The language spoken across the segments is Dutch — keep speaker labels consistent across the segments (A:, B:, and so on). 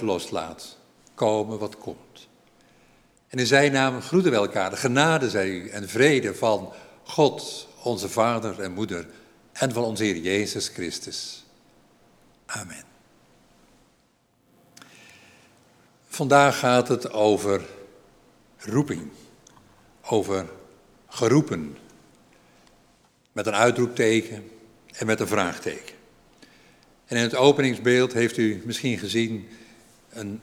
A: loslaat, komen wat komt. En in zijn naam groeten we elkaar. De genade zij u en vrede van God, onze Vader en Moeder en van onze Heer Jezus Christus. Amen. Vandaag gaat het over roeping, over geroepen, met een uitroepteken en met een vraagteken. En in het openingsbeeld heeft u misschien gezien een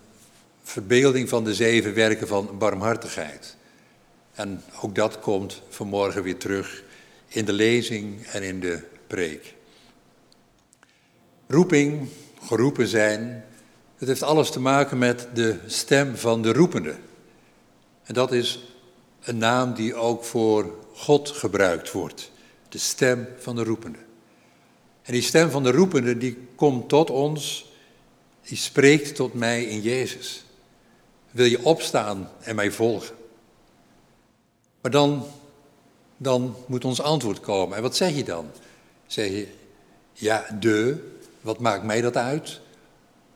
A: verbeelding van de zeven werken van barmhartigheid. En ook dat komt vanmorgen weer terug in de lezing en in de preek. Roeping, geroepen zijn, het heeft alles te maken met de stem van de roepende. En dat is een naam die ook voor God gebruikt wordt. De stem van de roepende. En die stem van de roepende, die komt tot ons, die spreekt tot mij in Jezus. Wil je opstaan en mij volgen? Maar dan, dan moet ons antwoord komen. En wat zeg je dan? Zeg je, ja, de, wat maakt mij dat uit?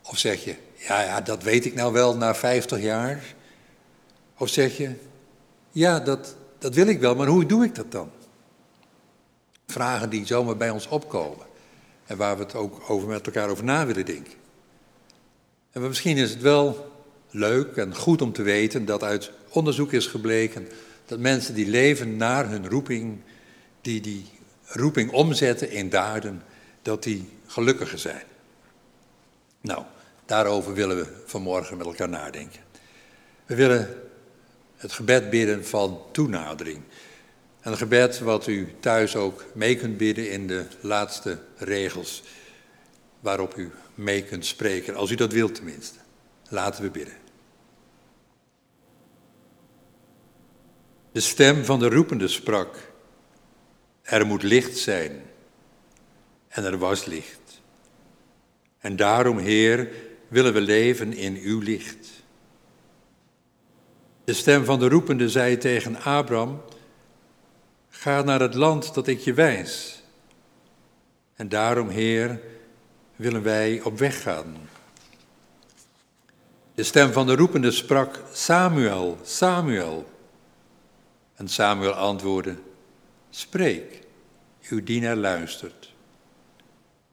A: Of zeg je, ja, ja, dat weet ik nou wel na 50 jaar? Of zeg je, ja, dat, dat wil ik wel, maar hoe doe ik dat dan? Vragen die zomaar bij ons opkomen. En waar we het ook over met elkaar over na willen denken. En misschien is het wel leuk en goed om te weten dat uit onderzoek is gebleken dat mensen die leven naar hun roeping, die die roeping omzetten in daden, dat die gelukkiger zijn. Nou, daarover willen we vanmorgen met elkaar nadenken. We willen het gebed bidden van toenadering. En een gebed wat u thuis ook mee kunt bidden in de laatste regels, waarop u mee kunt spreken, als u dat wilt tenminste. Laten we bidden. De stem van de roepende sprak, er moet licht zijn. En er was licht. En daarom, Heer, willen we leven in uw licht. De stem van de roepende zei tegen Abraham, ga naar het land dat ik je wijs. En daarom, Heer, willen wij op weg gaan. De stem van de roepende sprak, Samuel, Samuel. En Samuel antwoordde, spreek, uw dienaar luistert.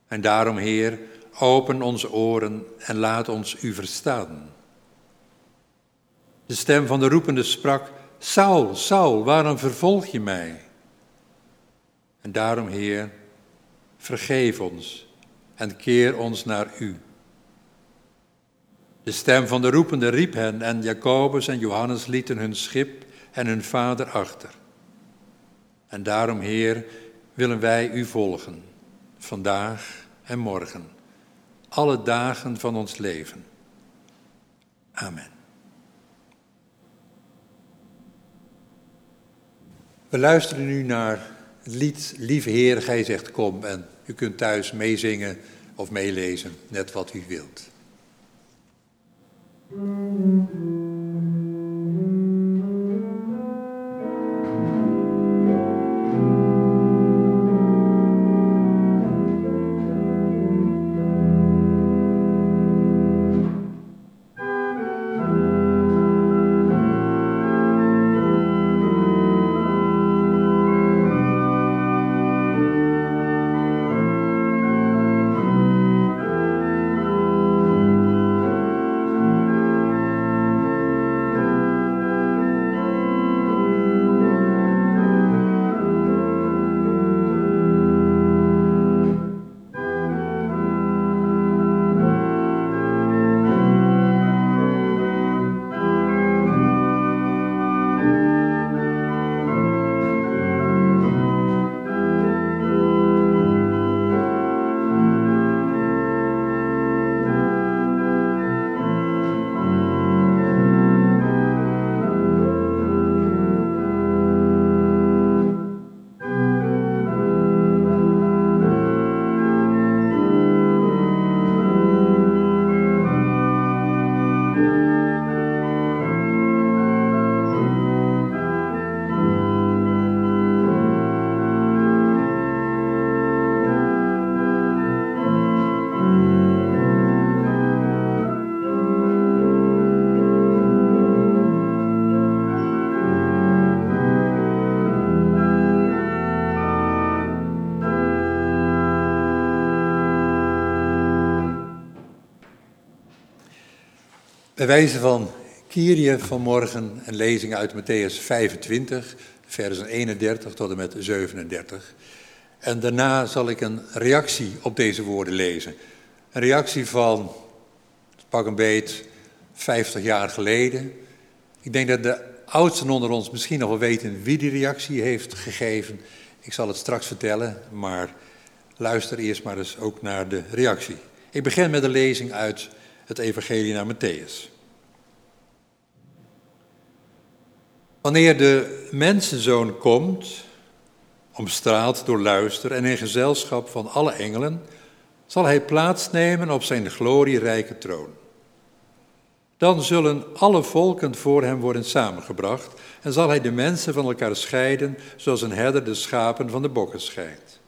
A: En daarom, Heer, open onze oren en laat ons u verstaan. De stem van de roepende sprak, Saul, Saul, waarom vervolg je mij? En daarom, Heer, vergeef ons en keer ons naar u. De stem van de roepende riep hen en Jacobus en Johannes lieten hun schip en hun vader achter. En daarom, Heer, willen wij u volgen, vandaag en morgen, alle dagen van ons leven. Amen. We luisteren nu naar het lied Lieve Heer, Gij zegt kom. En u kunt thuis meezingen of meelezen, net wat u wilt. Bij wijze van Kyrie vanmorgen een lezing uit Matthäus 25, versen 31 tot en met 37. En daarna zal ik een reactie op deze woorden lezen. Een reactie van, pak een beet, 50 jaar geleden. Ik denk dat de oudsten onder ons misschien nog wel weten wie die reactie heeft gegeven. Ik zal het straks vertellen, maar luister eerst maar eens ook naar de reactie. Ik begin met de lezing uit het Evangelie naar Matthäus. Wanneer de mensenzoon komt, omstraald door luister en in gezelschap van alle engelen, zal hij plaatsnemen op zijn glorierijke troon. Dan zullen alle volken voor hem worden samengebracht en zal hij de mensen van elkaar scheiden, zoals een herder de schapen van de bokken scheidt.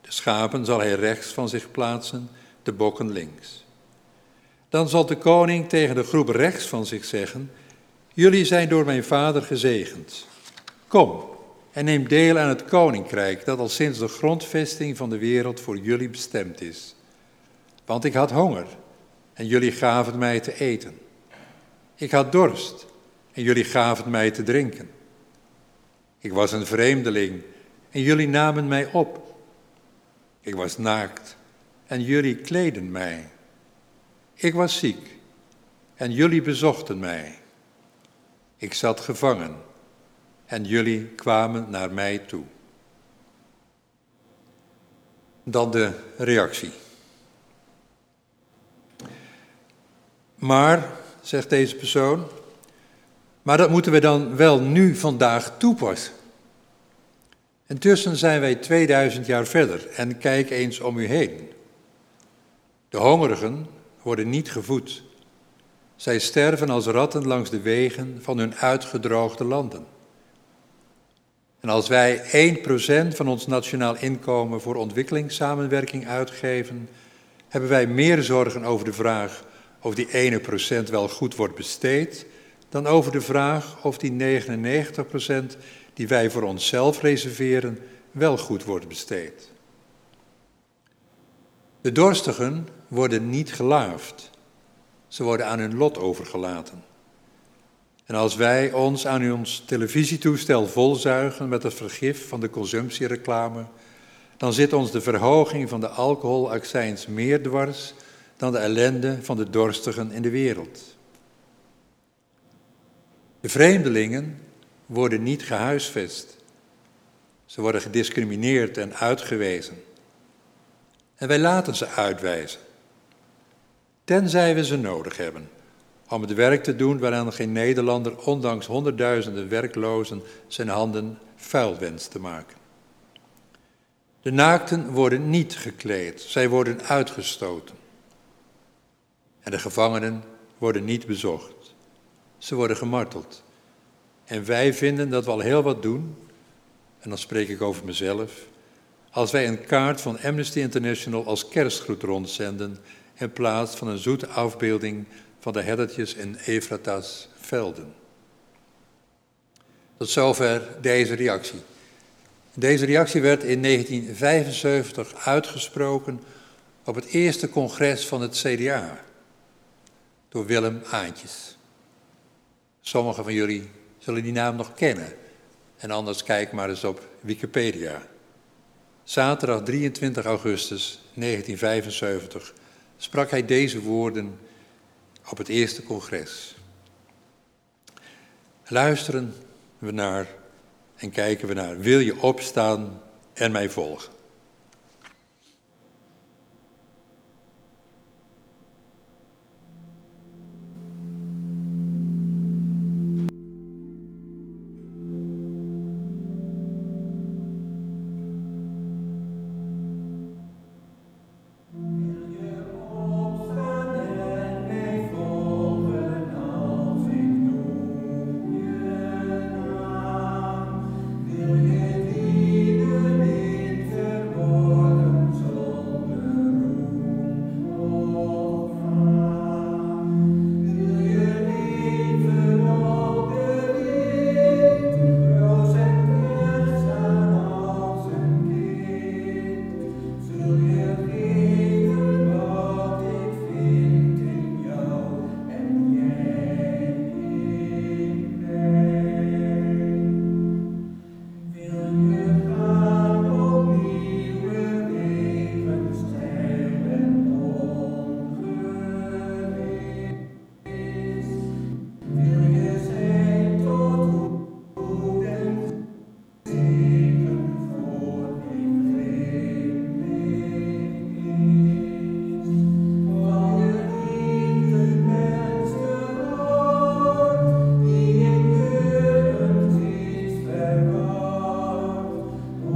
A: De schapen zal hij rechts van zich plaatsen, de bokken links. Dan zal de koning tegen de groep rechts van zich zeggen: Jullie zijn door mijn vader gezegend. Kom en neem deel aan het koninkrijk dat al sinds de grondvesting van de wereld voor jullie bestemd is. Want ik had honger en jullie gaven mij te eten. Ik had dorst en jullie gaven mij te drinken. Ik was een vreemdeling en jullie namen mij op. Ik was naakt en jullie kleden mij. Ik was ziek en jullie bezochten mij. Ik zat gevangen en jullie kwamen naar mij toe. Dan de reactie. Maar, zegt deze persoon, maar dat moeten we dan wel nu vandaag toepassen. Intussen zijn wij 2000 jaar verder en kijk eens om u heen. De hongerigen worden niet gevoed. Zij sterven als ratten langs de wegen van hun uitgedroogde landen. En als wij 1% van ons nationaal inkomen voor ontwikkelingssamenwerking uitgeven, hebben wij meer zorgen over de vraag of die ene procent wel goed wordt besteed, dan over de vraag of die 99% die wij voor onszelf reserveren wel goed wordt besteed. De dorstigen worden niet gelaafd. Ze worden aan hun lot overgelaten. En als wij ons aan ons televisietoestel volzuigen met het vergif van de consumptiereclame, dan zit ons de verhoging van de alcoholaccijns meer dwars dan de ellende van de dorstigen in de wereld. De vreemdelingen worden niet gehuisvest. Ze worden gediscrimineerd en uitgewezen. En wij laten ze uitwijzen. Tenzij we ze nodig hebben om het werk te doen waaraan geen Nederlander, ondanks honderdduizenden werklozen, zijn handen vuil wenst te maken. De naakten worden niet gekleed, zij worden uitgestoten. En de gevangenen worden niet bezocht, ze worden gemarteld. En wij vinden dat we al heel wat doen, en dan spreek ik over mezelf, als wij een kaart van Amnesty International als kerstgroet rondzenden in plaats van een zoete afbeelding van de herdertjes in Efrata's velden. Tot zover deze reactie. Deze reactie werd in 1975 uitgesproken op het eerste congres van het CDA door Willem Aantjes. Sommigen van jullie zullen die naam nog kennen en anders kijk maar eens op Wikipedia. Zaterdag 23 augustus 1975 sprak hij deze woorden op het eerste congres. Luisteren we naar en kijken we naar, wil je opstaan en mij volgen?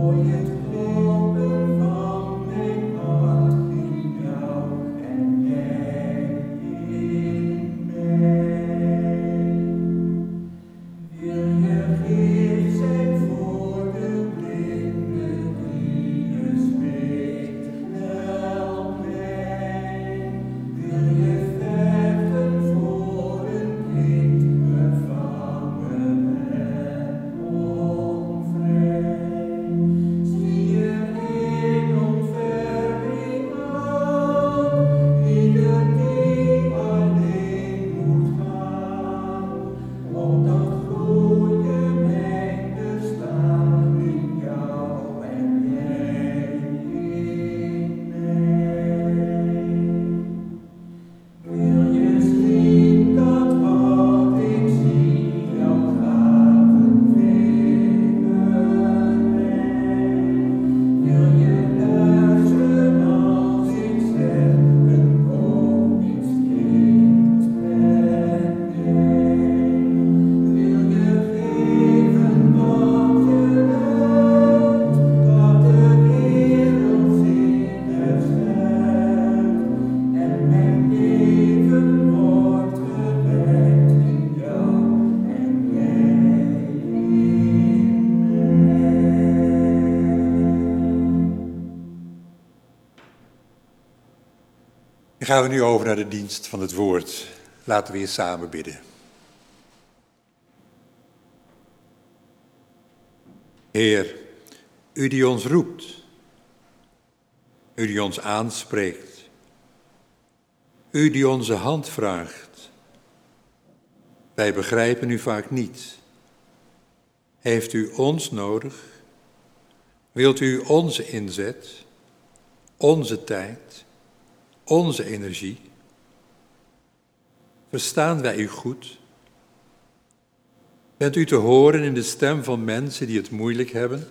A: hoy Dan gaan we nu over naar de dienst van het woord. Laten we weer samen bidden. Heer, u die ons roept, u die ons aanspreekt, u die onze hand vraagt. Wij begrijpen u vaak niet. Heeft u ons nodig? Wilt u onze inzet, onze tijd, onze energie? Verstaan wij u goed? Bent u te horen in de stem van mensen die het moeilijk hebben?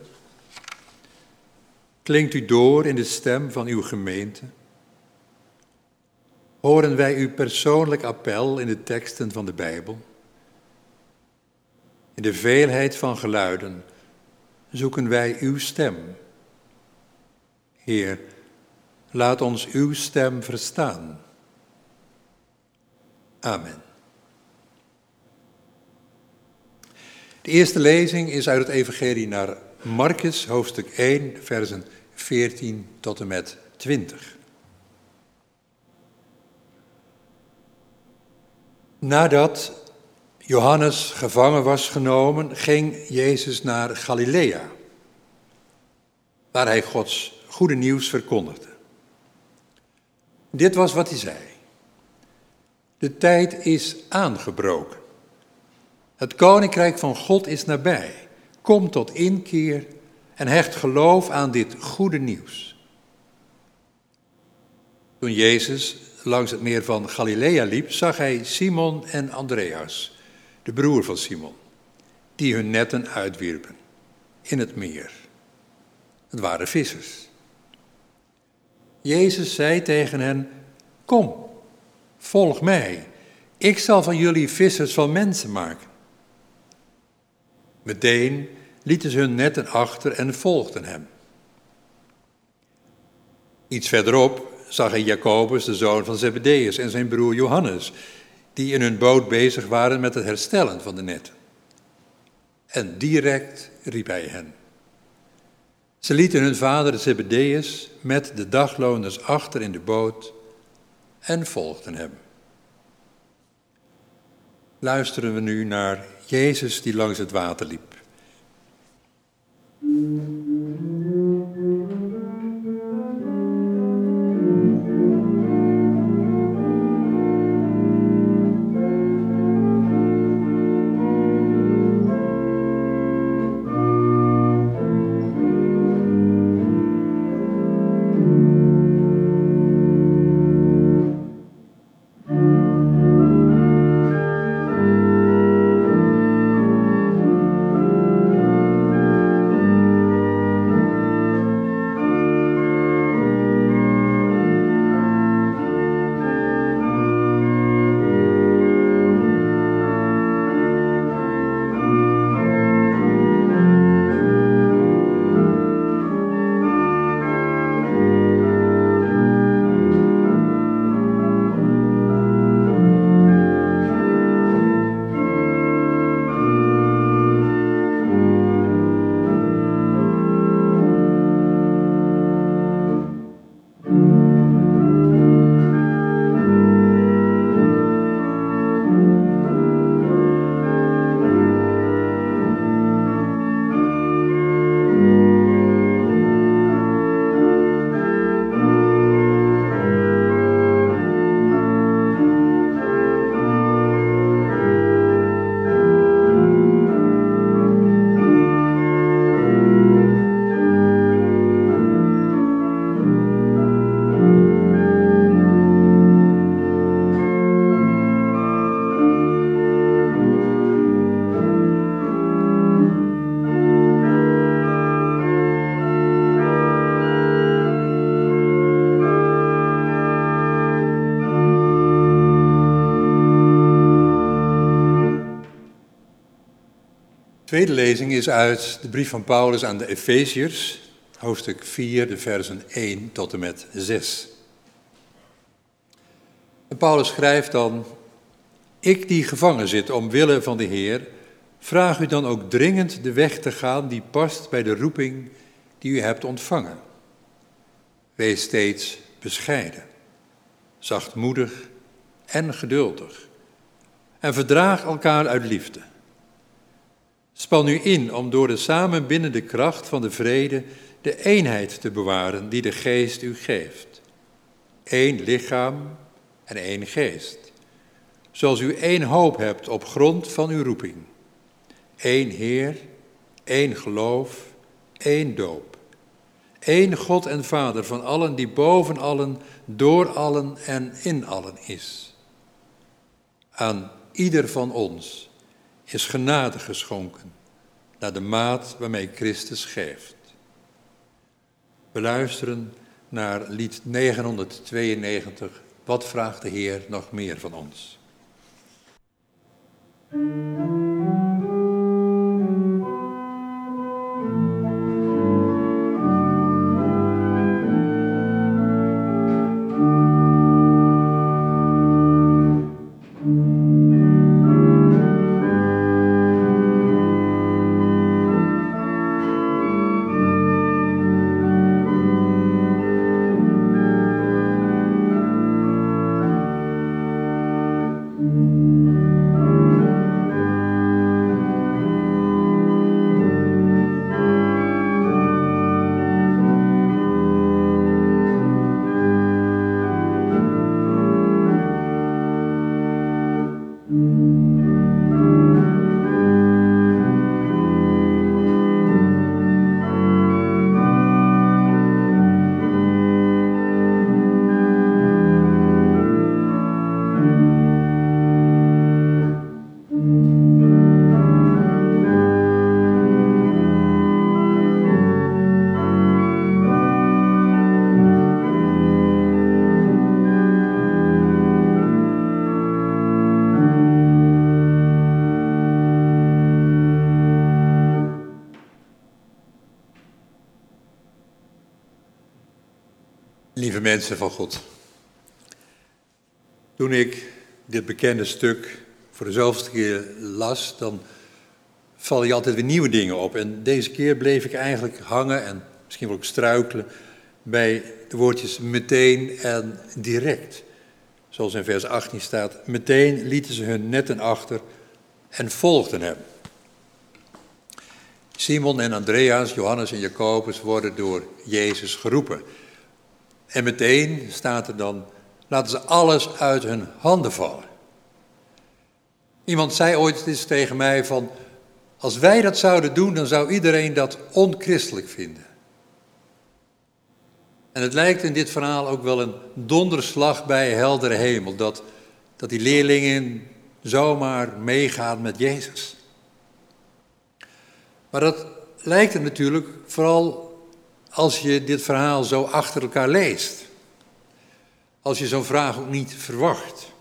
A: Klinkt u door in de stem van uw gemeente? Horen wij uw persoonlijk appel in de teksten van de Bijbel? In de veelheid van geluiden zoeken wij uw stem. Heer, laat ons uw stem verstaan. Amen. De eerste lezing is uit het Evangelie naar Marcus, hoofdstuk 1, versen 14 tot en met 20. Nadat Johannes gevangen was genomen, ging Jezus naar Galilea, waar hij Gods goede nieuws verkondigde. Dit was wat hij zei. De tijd is aangebroken. Het koninkrijk van God is nabij. Kom tot inkeer en hecht geloof aan dit goede nieuws. Toen Jezus langs het meer van Galilea liep, zag hij Simon en Andreas, de broer van Simon, die hun netten uitwierpen in het meer. Het waren vissers. Jezus zei tegen hen: Kom, volg mij. Ik zal van jullie vissers van mensen maken. Meteen lieten ze hun netten achter en volgden hem. Iets verderop zag hij Jacobus, de zoon van Zebedeus, en zijn broer Johannes, die in hun boot bezig waren met het herstellen van de netten. En direct riep hij hen. Ze lieten hun vader Zebedeus met de dagloners achter in de boot en volgden hem. Luisteren we nu naar Jezus die langs het water liep. Tweede lezing is uit de brief van Paulus aan de Efeziërs, hoofdstuk 4, de versen 1 tot en met 6. En Paulus schrijft dan, ik die gevangen zit omwille van de Heer, vraag u dan ook dringend de weg te gaan die past bij de roeping die u hebt ontvangen. Wees steeds bescheiden, zachtmoedig en geduldig. En verdraag elkaar uit liefde. Span u in om door de samenbindende kracht van de vrede de eenheid te bewaren die de geest u geeft. Eén lichaam en één geest. Zoals u één hoop hebt op grond van uw roeping. Eén Heer, één geloof, één doop. Eén God en Vader van allen die boven allen, door allen en in allen is. Aan ieder van ons is genade geschonken, naar de maat waarmee Christus geeft. We luisteren naar lied 992. Wat vraagt de Heer nog meer van ons? Mensen van God. Toen ik dit bekende stuk voor de zoveelste keer las, dan val je altijd weer nieuwe dingen op. En deze keer bleef ik eigenlijk hangen en misschien wel ook struikelen bij de woordjes meteen en direct. Zoals in vers 18 staat, meteen lieten ze hun netten achter en volgden hem. Simon en Andreas, Johannes en Jacobus worden door Jezus geroepen. En meteen staat er dan, laten ze alles uit hun handen vallen. Iemand zei ooit eens tegen mij van, als wij dat zouden doen, dan zou iedereen dat onchristelijk vinden. En het lijkt in dit verhaal ook wel een donderslag bij heldere hemel, dat, dat die leerlingen zomaar meegaan met Jezus. Maar dat lijkt er natuurlijk vooral als je dit verhaal zo achter elkaar leest. Als je zo'n vraag ook niet verwacht.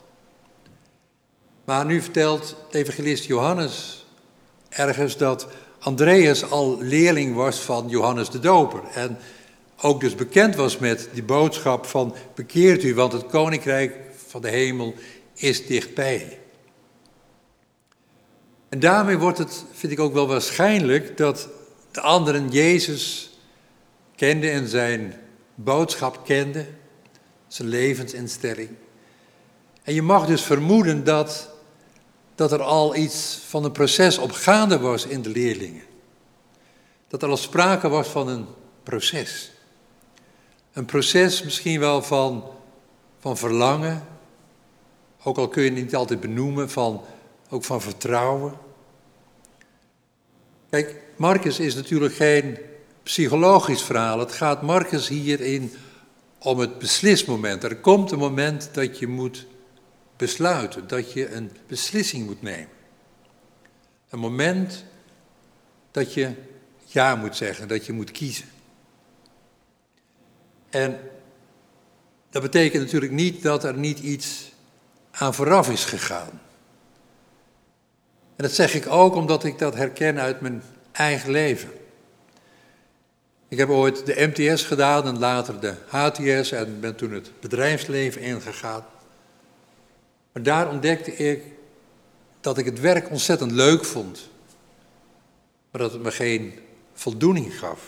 A: Maar nu vertelt de evangelist Johannes ergens dat Andreas al leerling was van Johannes de Doper. En ook dus bekend was met die boodschap van bekeert u, want het koninkrijk van de hemel is dichtbij. En daarmee wordt het, vind ik ook wel waarschijnlijk, dat de anderen Jezus kende en zijn boodschap kende, zijn levensinstelling. En je mag dus vermoeden dat, dat er al iets van een proces op gaande was in de leerlingen. Dat er al sprake was van een proces. Een proces misschien wel van, van verlangen, ook al kun je het niet altijd benoemen, van, ook van vertrouwen. Kijk, Marcus is natuurlijk geen psychologisch verhaal. Het gaat Marcus hierin om het beslismoment. Er komt een moment dat je moet besluiten, dat je een beslissing moet nemen. Een moment dat je ja moet zeggen, dat je moet kiezen. En dat betekent natuurlijk niet dat er niet iets aan vooraf is gegaan. En dat zeg ik ook omdat ik dat herken uit mijn eigen leven. Ik heb ooit de MTS gedaan en later de HTS en ben toen het bedrijfsleven ingegaan. Maar daar ontdekte ik dat ik het werk ontzettend leuk vond, maar dat het me geen voldoening gaf.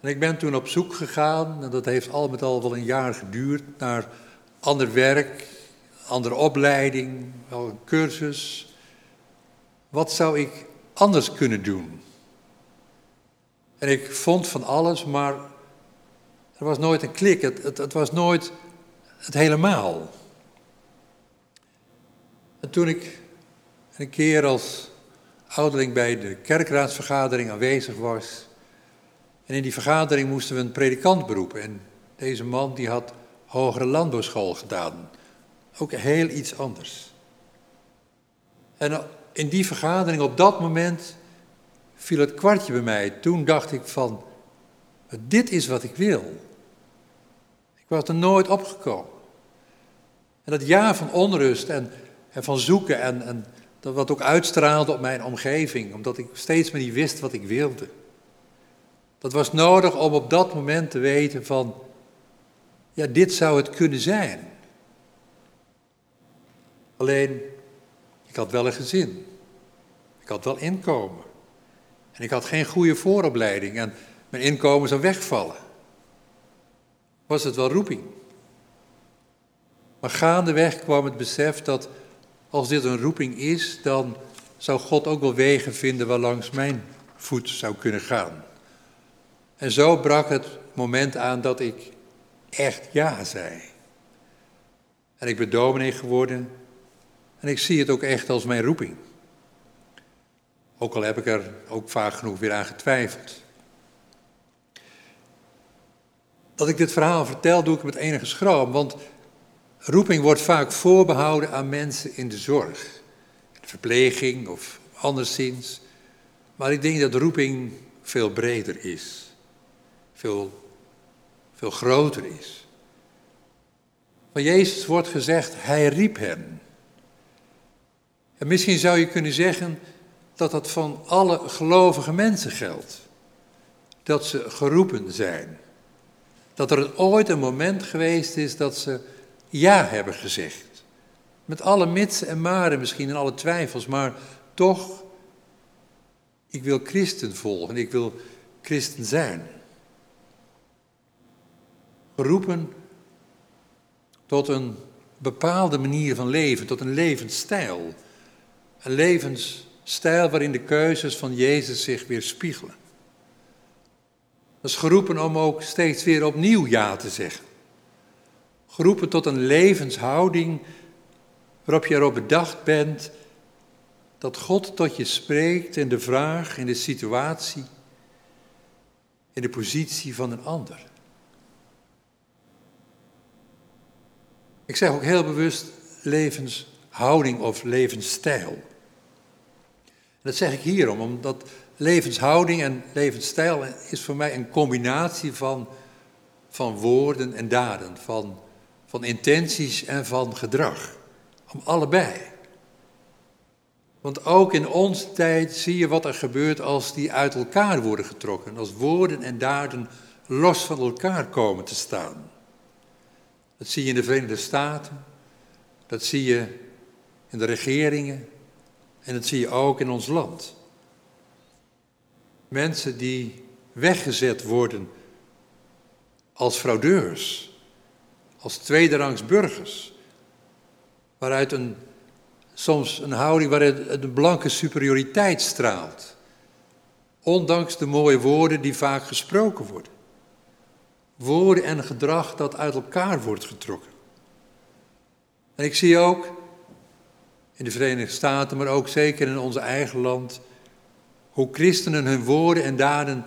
A: En ik ben toen op zoek gegaan, en dat heeft al met al wel een jaar geduurd, naar ander werk, andere opleiding, wel een cursus. Wat zou ik anders kunnen doen? En ik vond van alles, maar er was nooit een klik. Het, het, het was nooit het helemaal. En toen ik een keer als ouderling bij de kerkraadsvergadering aanwezig was. En in die vergadering moesten we een predikant beroepen. En deze man die had hogere landbouwschool gedaan. Ook heel iets anders. En in die vergadering op dat moment viel het kwartje bij mij. Toen dacht ik van, dit is wat ik wil. Ik was er nooit opgekomen. En dat jaar van onrust en, en van zoeken en, en dat wat ook uitstraalde op mijn omgeving, omdat ik steeds maar niet wist wat ik wilde. Dat was nodig om op dat moment te weten van, ja, dit zou het kunnen zijn. Alleen, ik had wel een gezin. Ik had wel inkomen. En ik had geen goede vooropleiding en mijn inkomen zou wegvallen. Was het wel roeping? Maar gaandeweg kwam het besef dat als dit een roeping is, dan zou God ook wel wegen vinden waar langs mijn voet zou kunnen gaan. En zo brak het moment aan dat ik echt ja zei. En ik ben dominee geworden en ik zie het ook echt als mijn roeping. Ook al heb ik er ook vaak genoeg weer aan getwijfeld. Dat ik dit verhaal vertel, doe ik met enige schroom, want roeping wordt vaak voorbehouden aan mensen in de zorg, de verpleging of anderszins. Maar ik denk dat roeping veel breder is, veel, veel groter is. Van Jezus wordt gezegd, hij riep hen. En misschien zou je kunnen zeggen dat dat van alle gelovige mensen geldt. Dat ze geroepen zijn. Dat er ooit een moment geweest is dat ze ja hebben gezegd. Met alle mitsen en maren misschien en alle twijfels, maar toch, ik wil christen volgen, ik wil christen zijn. Geroepen tot een bepaalde manier van leven, tot een levensstijl. Een levensstijl waarin de keuzes van Jezus zich weer spiegelen. Dat is geroepen om ook steeds weer opnieuw ja te zeggen. Geroepen tot een levenshouding waarop je erop bedacht bent dat God tot je spreekt in de vraag, in de situatie, in de positie van een ander. Ik zeg ook heel bewust levenshouding of levensstijl. Dat zeg ik hierom, omdat levenshouding en levensstijl is voor mij een combinatie van, van woorden en daden, van van intenties en van gedrag. Om allebei. Want ook in onze tijd zie je wat er gebeurt als die uit elkaar worden getrokken. Als woorden en daden los van elkaar komen te staan. Dat zie je in de Verenigde Staten. Dat zie je in de regeringen. En dat zie je ook in ons land. Mensen die weggezet worden als fraudeurs als tweederangs burgers. Waaruit een, soms een houding waarin een blanke superioriteit straalt. Ondanks de mooie woorden die vaak gesproken worden. Woorden en gedrag dat uit elkaar wordt getrokken. En ik zie ook in de Verenigde Staten, maar ook zeker in ons eigen land, hoe christenen hun woorden en daden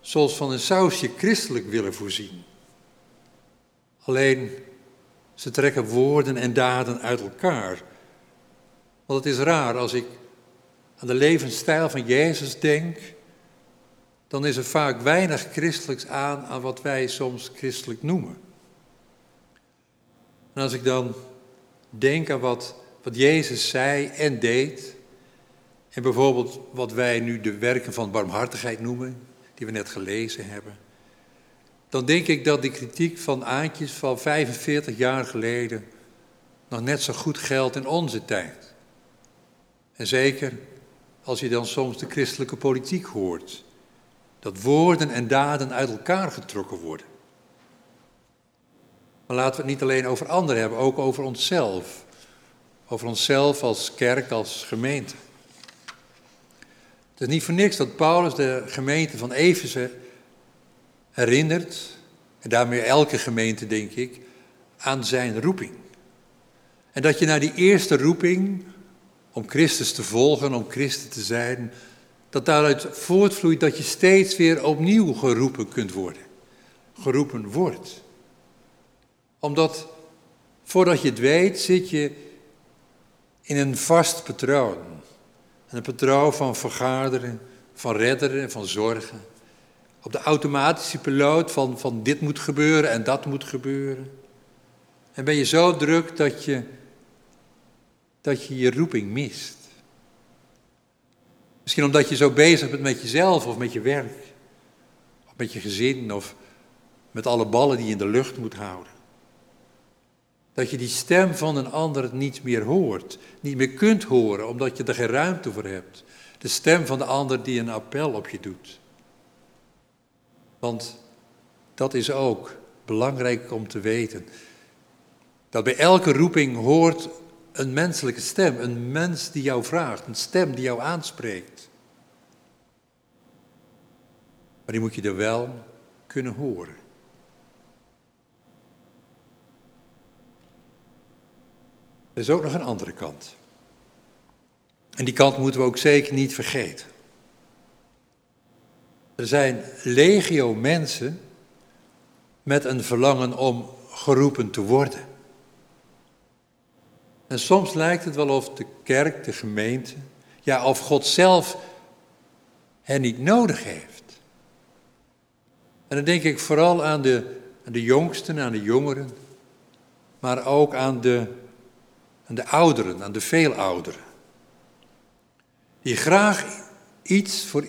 A: zoals van een sausje christelijk willen voorzien. Alleen ze trekken woorden en daden uit elkaar. Want het is raar als ik aan de levensstijl van Jezus denk, dan is er vaak weinig christelijks aan aan wat wij soms christelijk noemen. En als ik dan denk aan wat, wat Jezus zei en deed, en bijvoorbeeld wat wij nu de werken van barmhartigheid noemen, die we net gelezen hebben, dan denk ik dat die kritiek van Aantjes van 45 jaar geleden nog net zo goed geldt in onze tijd. En zeker als je dan soms de christelijke politiek hoort, Dat woorden en daden uit elkaar getrokken worden. Maar laten we het niet alleen over anderen hebben, ook over onszelf. Over onszelf als kerk, als gemeente. Het is niet voor niks dat Paulus de gemeente van Efeze herinnert, en daarmee elke gemeente denk ik, aan zijn roeping. En dat je naar die eerste roeping, om Christus te volgen, om Christus te zijn, dat daaruit voortvloeit dat je steeds weer opnieuw geroepen kunt worden. Geroepen wordt. Omdat voordat je het weet, zit je in een vast patroon. een patroon van vergaderen, van redderen, van zorgen. Op de automatische piloot van, van dit moet gebeuren en dat moet gebeuren. En ben je zo druk dat je dat je, je roeping mist. Misschien omdat je zo bezig bent met jezelf of met je werk. Of met je gezin of met alle ballen die je in de lucht moet houden. Dat je die stem van een ander niet meer hoort, niet meer kunt horen, omdat je er geen ruimte voor hebt. De stem van de ander die een appel op je doet. Want dat is ook belangrijk om te weten. Dat bij elke roeping hoort een menselijke stem, een mens die jou vraagt, een stem die jou aanspreekt. Maar die moet je er wel kunnen horen. Er is ook nog een andere kant. En die kant moeten we ook zeker niet vergeten. Er zijn legio mensen met een verlangen om geroepen te worden. En soms lijkt het wel of de kerk, de gemeente, ja, of God zelf hen niet nodig heeft. En dan denk ik vooral aan de, de jongsten, aan de jongeren, maar ook aan de, aan de ouderen, aan de veel ouderen. Die graag iets, voor,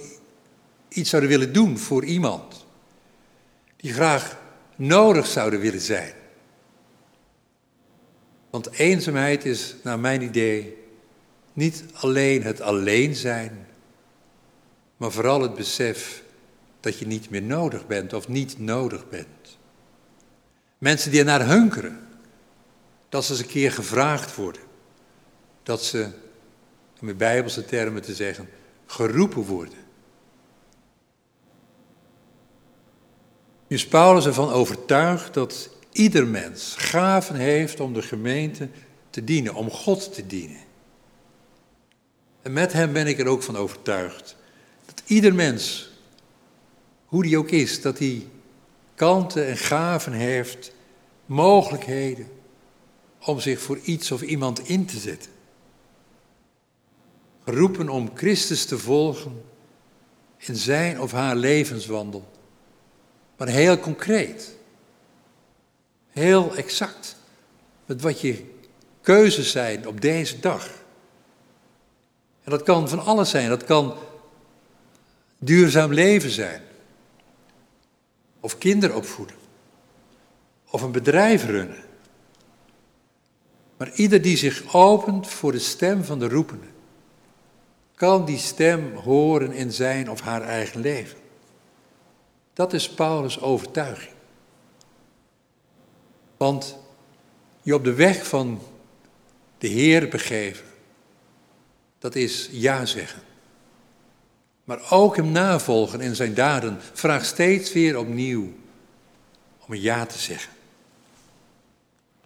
A: iets zouden willen doen voor iemand. Die graag nodig zouden willen zijn. Want eenzaamheid is, naar mijn idee, niet alleen het alleen zijn, maar vooral het besef dat je niet meer nodig bent of niet nodig bent. Mensen die ernaar hunkeren, dat ze eens een keer gevraagd worden, dat ze, om in bijbelse termen te zeggen, geroepen worden. Nu is Paulus ervan overtuigd dat ieder mens gaven heeft om de gemeente te dienen, om God te dienen. En met hem ben ik er ook van overtuigd dat ieder mens, hoe die ook is, dat hij kanten en gaven heeft, mogelijkheden om zich voor iets of iemand in te zetten. Geroepen om Christus te volgen in zijn of haar levenswandel, maar heel concreet heel exact met wat je keuzes zijn op deze dag. En dat kan van alles zijn. Dat kan duurzaam leven zijn. Of kinderen opvoeden. Of een bedrijf runnen. Maar ieder die zich opent voor de stem van de roepende, kan die stem horen in zijn of haar eigen leven. Dat is Paulus' overtuiging. Want je op de weg van de Heer begeven, dat is ja zeggen. Maar ook hem navolgen in zijn daden vraagt steeds weer opnieuw om een ja te zeggen.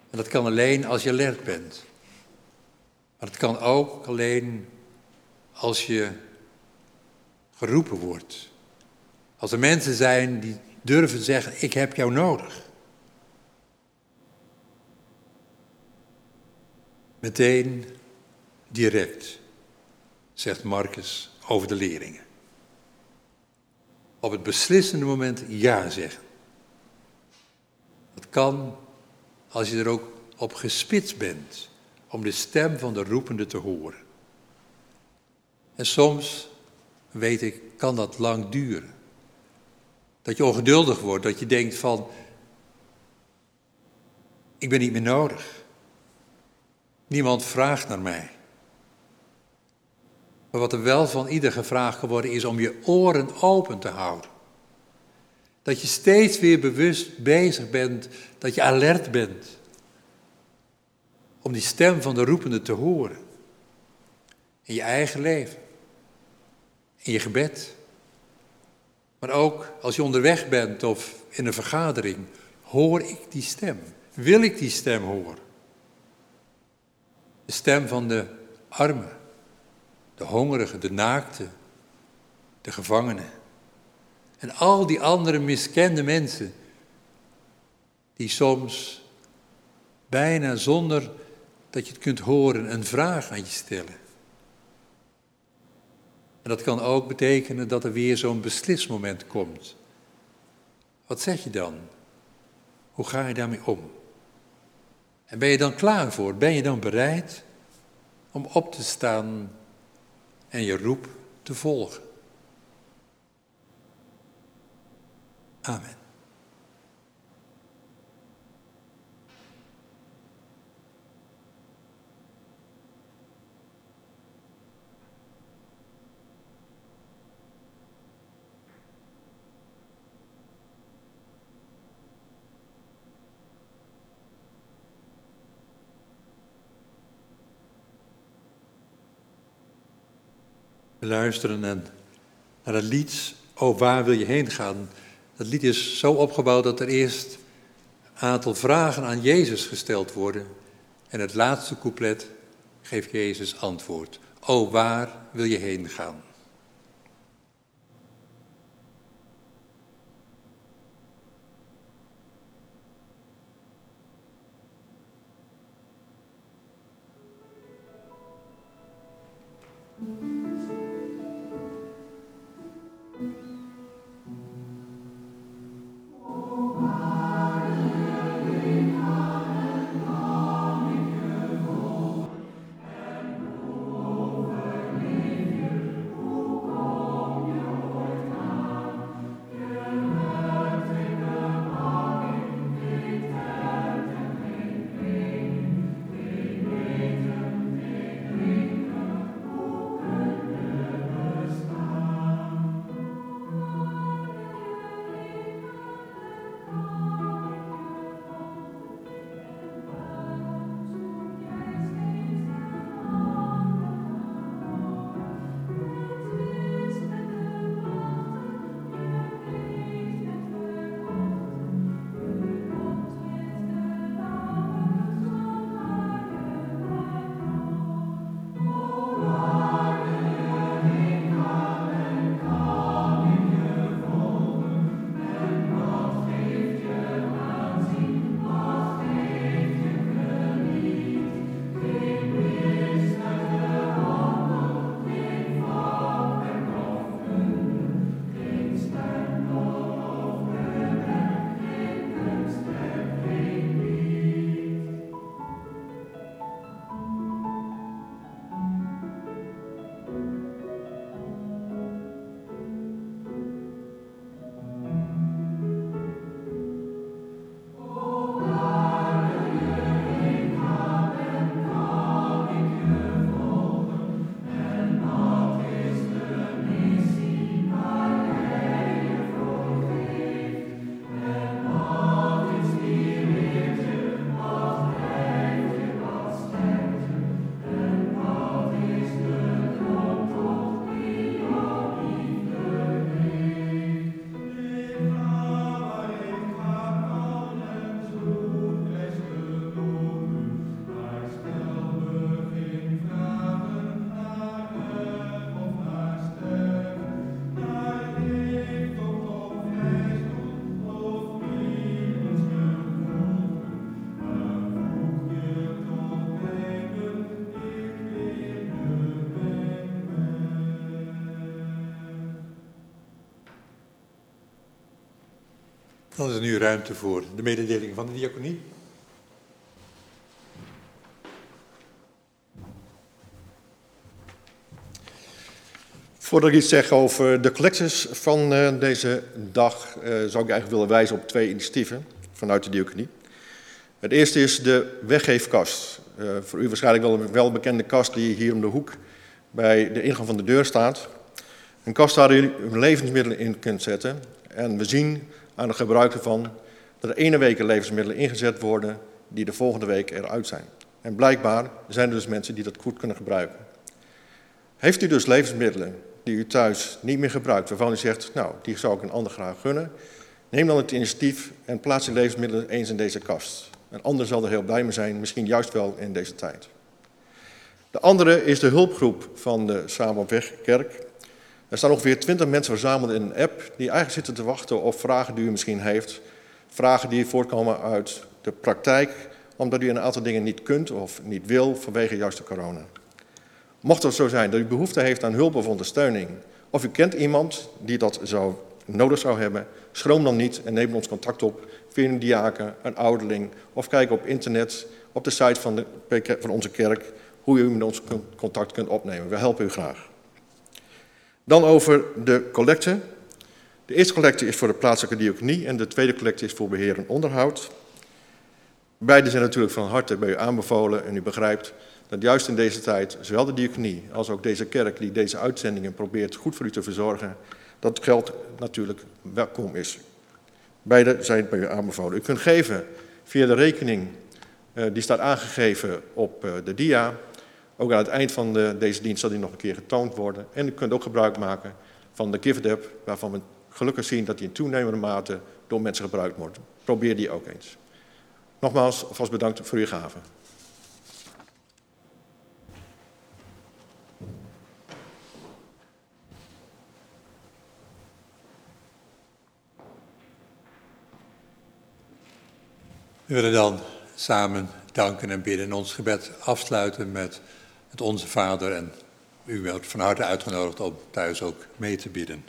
A: En dat kan alleen als je alert bent. Maar het kan ook alleen als je geroepen wordt. Als er mensen zijn die durven zeggen, ik heb jou nodig. Meteen direct, zegt Marcus over de leerlingen. Op het beslissende moment ja zeggen. Dat kan als je er ook op gespitst bent om de stem van de roepende te horen. En soms, weet ik, kan dat lang duren. Dat je ongeduldig wordt, dat je denkt van, ik ben niet meer nodig. Niemand vraagt naar mij. Maar wat er wel van ieder gevraagd geworden is om je oren open te houden. Dat je steeds weer bewust bezig bent, dat je alert bent. Om die stem van de roepende te horen. In je eigen leven. In je gebed. Maar ook als je onderweg bent of in een vergadering. Hoor ik die stem? Wil ik die stem horen? De stem van de armen, de hongerigen, de naakten, de gevangenen. En al die andere miskende mensen die soms bijna zonder dat je het kunt horen een vraag aan je stellen. En dat kan ook betekenen dat er weer zo'n beslismoment komt. Wat zeg je dan? Hoe ga je daarmee om? En ben je dan klaar voor? Ben je dan bereid om op te staan en je roep te volgen? Amen. Luisteren en naar het lied, Oh, waar wil je heen gaan? Dat lied is zo opgebouwd dat er eerst een aantal vragen aan Jezus gesteld worden. En het laatste couplet geeft Jezus antwoord. Oh, waar wil je heen gaan? Dan is er nu ruimte voor de mededeling van de diaconie.
B: Voordat ik iets zeg over de collecties van uh, deze dag, uh, zou ik eigenlijk willen wijzen op twee initiatieven vanuit de diaconie. Het eerste is de weggeefkast. Uh, voor u waarschijnlijk wel een welbekende kast die hier om de hoek bij de ingang van de deur staat. Een kast waar u levensmiddelen in kunt zetten. En we zien aan het gebruik ervan dat er ene week levensmiddelen ingezet worden die de volgende week eruit zijn. En blijkbaar zijn er dus mensen die dat goed kunnen gebruiken. Heeft u dus levensmiddelen die u thuis niet meer gebruikt, waarvan u zegt, nou, die zou ik een ander graag gunnen, neem dan het initiatief en plaats die levensmiddelen eens in deze kast. Een ander zal er heel blij mee zijn, misschien juist wel in deze tijd. De andere is de hulpgroep van de Samen op Weg Kerk. Er staan ongeveer 20 mensen verzameld in een app die eigenlijk zitten te wachten op vragen die u misschien heeft. Vragen die voortkomen uit de praktijk, omdat u een aantal dingen niet kunt of niet wil vanwege juist de corona. Mocht het zo zijn dat u behoefte heeft aan hulp of ondersteuning, of u kent iemand die dat zou, nodig zou hebben, schroom dan niet en neem ons contact op via een diaken, een ouderling of kijk op internet op de site van, de, van onze kerk hoe u met ons contact kunt opnemen. We helpen u graag. Dan over de collecte. De eerste collecte is voor de plaatselijke diaconie en de tweede collecte is voor beheer en onderhoud. Beide zijn natuurlijk van harte bij u aanbevolen en u begrijpt dat juist in deze tijd zowel de diaconie als ook deze kerk die deze uitzendingen probeert goed voor u te verzorgen, dat geld natuurlijk welkom is. Beide zijn bij u aanbevolen. U kunt geven via de rekening, uh, die staat aangegeven op uh, de dia. Ook aan het eind van de, deze dienst zal die nog een keer getoond worden. En u kunt ook gebruik maken van de Gift App, waarvan we gelukkig zien dat die in toenemende mate door mensen gebruikt wordt. Probeer die ook eens. Nogmaals, vast bedankt voor uw gave.
A: We willen dan samen danken en bidden en ons gebed afsluiten met het Onze Vader. En u wordt van harte uitgenodigd om thuis ook mee te bidden.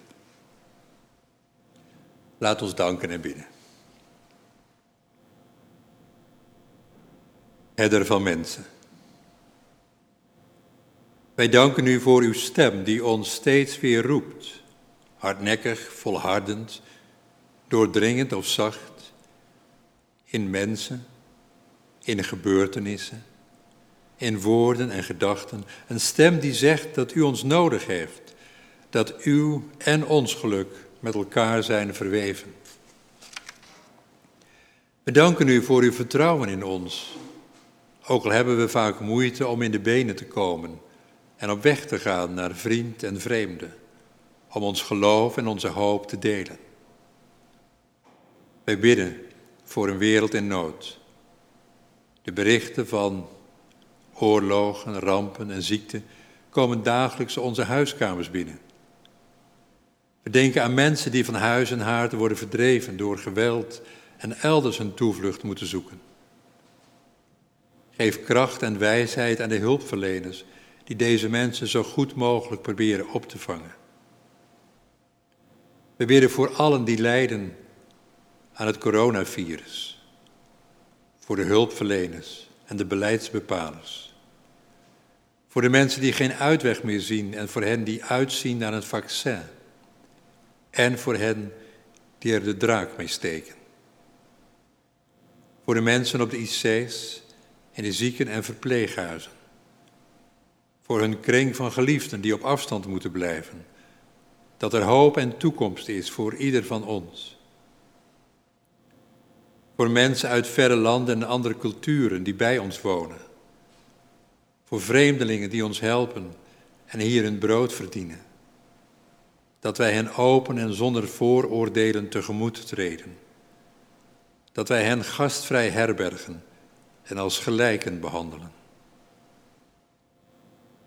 A: Laat ons danken en bidden. Herder van mensen. Wij danken u voor uw stem die ons steeds weer roept, hardnekkig, volhardend, doordringend of zacht, in mensen, in gebeurtenissen, in woorden en gedachten. Een stem die zegt dat u ons nodig heeft, dat uw en ons geluk met elkaar zijn verweven. We danken u voor uw vertrouwen in ons, ook al hebben we vaak moeite om in de benen te komen en op weg te gaan naar vriend en vreemde, om ons geloof en onze hoop te delen. Wij bidden voor een wereld in nood. De berichten van oorlogen, rampen en ziekten komen dagelijks onze huiskamers binnen. We denken aan mensen die van huis en haard worden verdreven door geweld en elders een toevlucht moeten zoeken. Geef kracht en wijsheid aan de hulpverleners die deze mensen zo goed mogelijk proberen op te vangen. We bidden voor allen die lijden aan het coronavirus, voor de hulpverleners en de beleidsbepalers, voor de mensen die geen uitweg meer zien en voor hen die uitzien naar een vaccin, en voor hen die er de draak mee steken. Voor de mensen op de IC's in de zieken- en verpleeghuizen. Voor hun kring van geliefden die op afstand moeten blijven. Dat er hoop en toekomst is voor ieder van ons. Voor mensen uit verre landen en andere culturen die bij ons wonen. Voor vreemdelingen die ons helpen en hier hun brood verdienen. Dat wij hen open en zonder vooroordelen tegemoet treden. Dat wij hen gastvrij herbergen en als gelijken behandelen.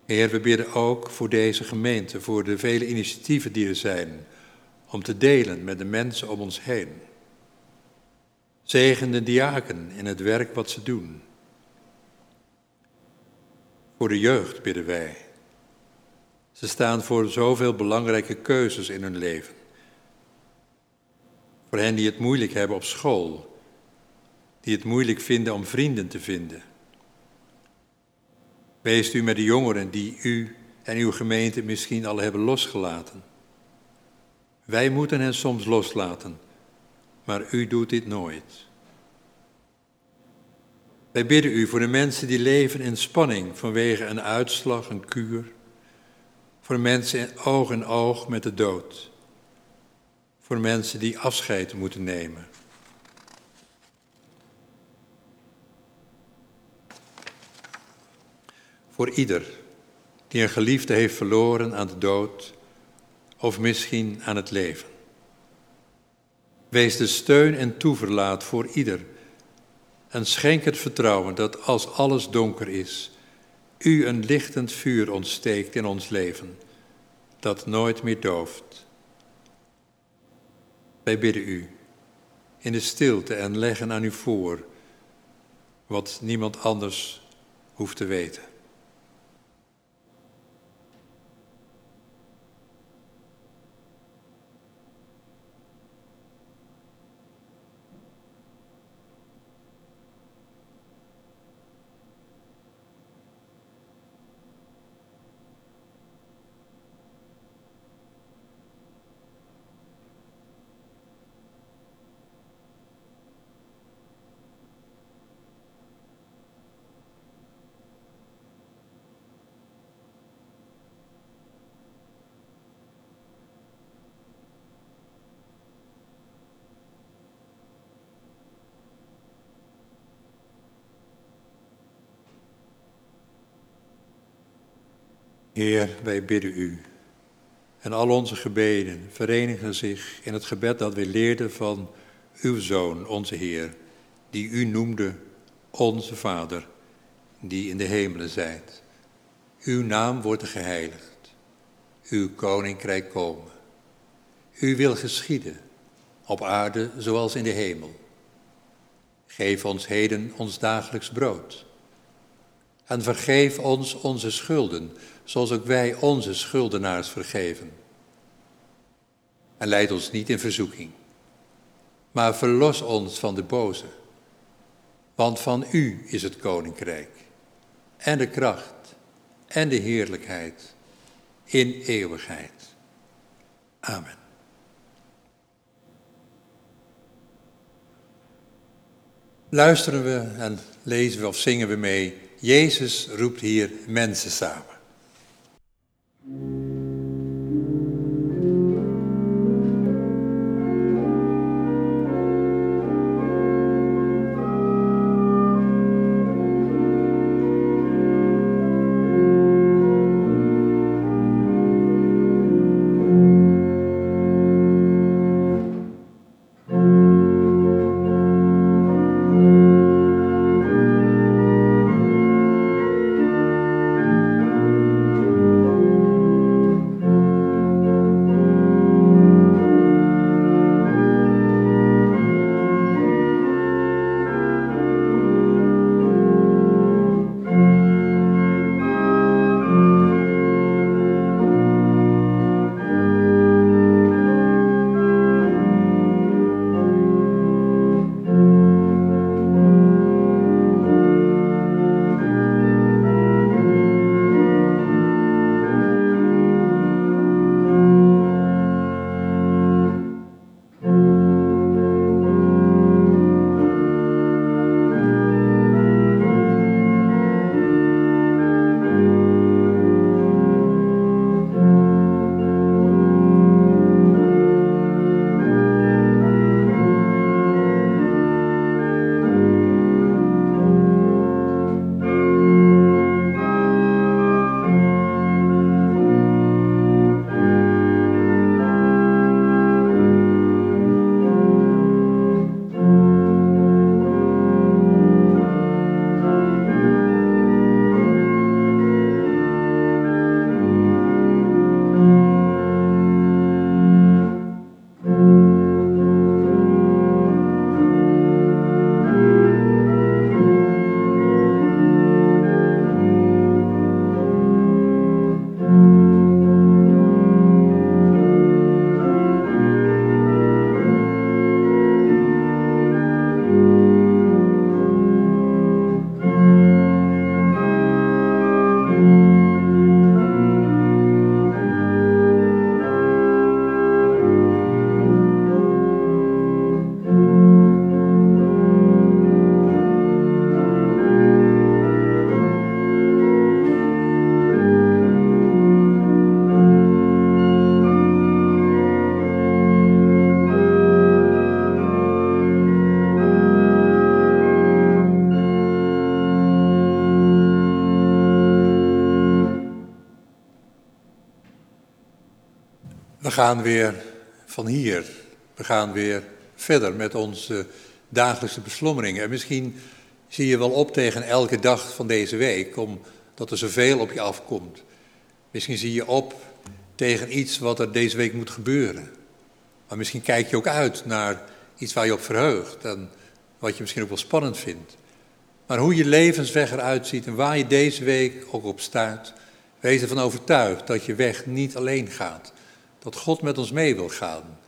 A: Heer, we bidden ook voor deze gemeente, voor de vele initiatieven die er zijn, om te delen met de mensen om ons heen. Zegen de diaken in het werk wat ze doen. Voor de jeugd bidden wij. Ze staan voor zoveel belangrijke keuzes in hun leven. Voor hen die het moeilijk hebben op school, die het moeilijk vinden om vrienden te vinden. Wees u met de jongeren die u en uw gemeente misschien al hebben losgelaten. Wij moeten hen soms loslaten, maar u doet dit nooit. Wij bidden u voor de mensen die leven in spanning vanwege een uitslag, een kuur. Voor mensen in oog in oog met de dood. voor mensen die afscheid moeten nemen. Voor ieder die een geliefde heeft verloren aan de dood of misschien aan het leven. Wees de steun en toeverlaat voor ieder en schenk het vertrouwen dat als alles donker is, u een lichtend vuur ontsteekt in ons leven, dat nooit meer dooft. Wij bidden u in de stilte en leggen aan u voor wat niemand anders hoeft te weten. Heer, wij bidden u. En al onze gebeden verenigen zich in het gebed dat we leerden van uw Zoon, onze Heer, die u noemde onze Vader, die in de hemelen zijt. Uw naam wordt geheiligd, uw koninkrijk komen. U wil geschieden, op aarde zoals in de hemel. Geef ons heden ons dagelijks brood. En vergeef ons onze schulden, zoals ook wij onze schuldenaars vergeven. En leid ons niet in verzoeking, maar verlos ons van de boze. Want van u is het koninkrijk, en de kracht, en de heerlijkheid, in eeuwigheid. Amen. Luisteren we en lezen we of zingen we mee. Jezus roept hier mensen samen. We gaan weer van hier. We gaan weer verder met onze dagelijkse beslommeringen. En misschien zie je wel op tegen elke dag van deze week, omdat er zoveel op je afkomt. Misschien zie je op tegen iets wat er deze week moet gebeuren. Maar misschien kijk je ook uit naar iets waar je op verheugt en wat je misschien ook wel spannend vindt. Maar hoe je levensweg eruit ziet en waar je deze week ook op staat, wees ervan overtuigd dat je weg niet alleen gaat. Dat God met ons mee wil gaan.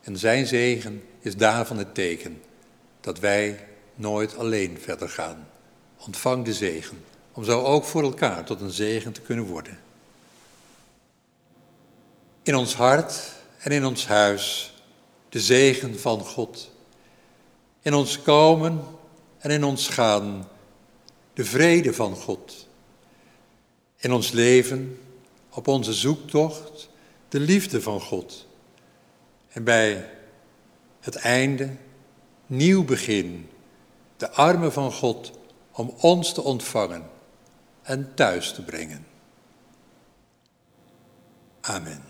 A: En zijn zegen is daarvan het teken dat wij nooit alleen verder gaan. Ontvang de zegen, om zo ook voor elkaar tot een zegen te kunnen worden. In ons hart en in ons huis de zegen van God. In ons komen en in ons gaan de vrede van God. In ons leven, op onze zoektocht, de liefde van God. En bij het einde, nieuw begin, de armen van God om ons te ontvangen en thuis te brengen. Amen.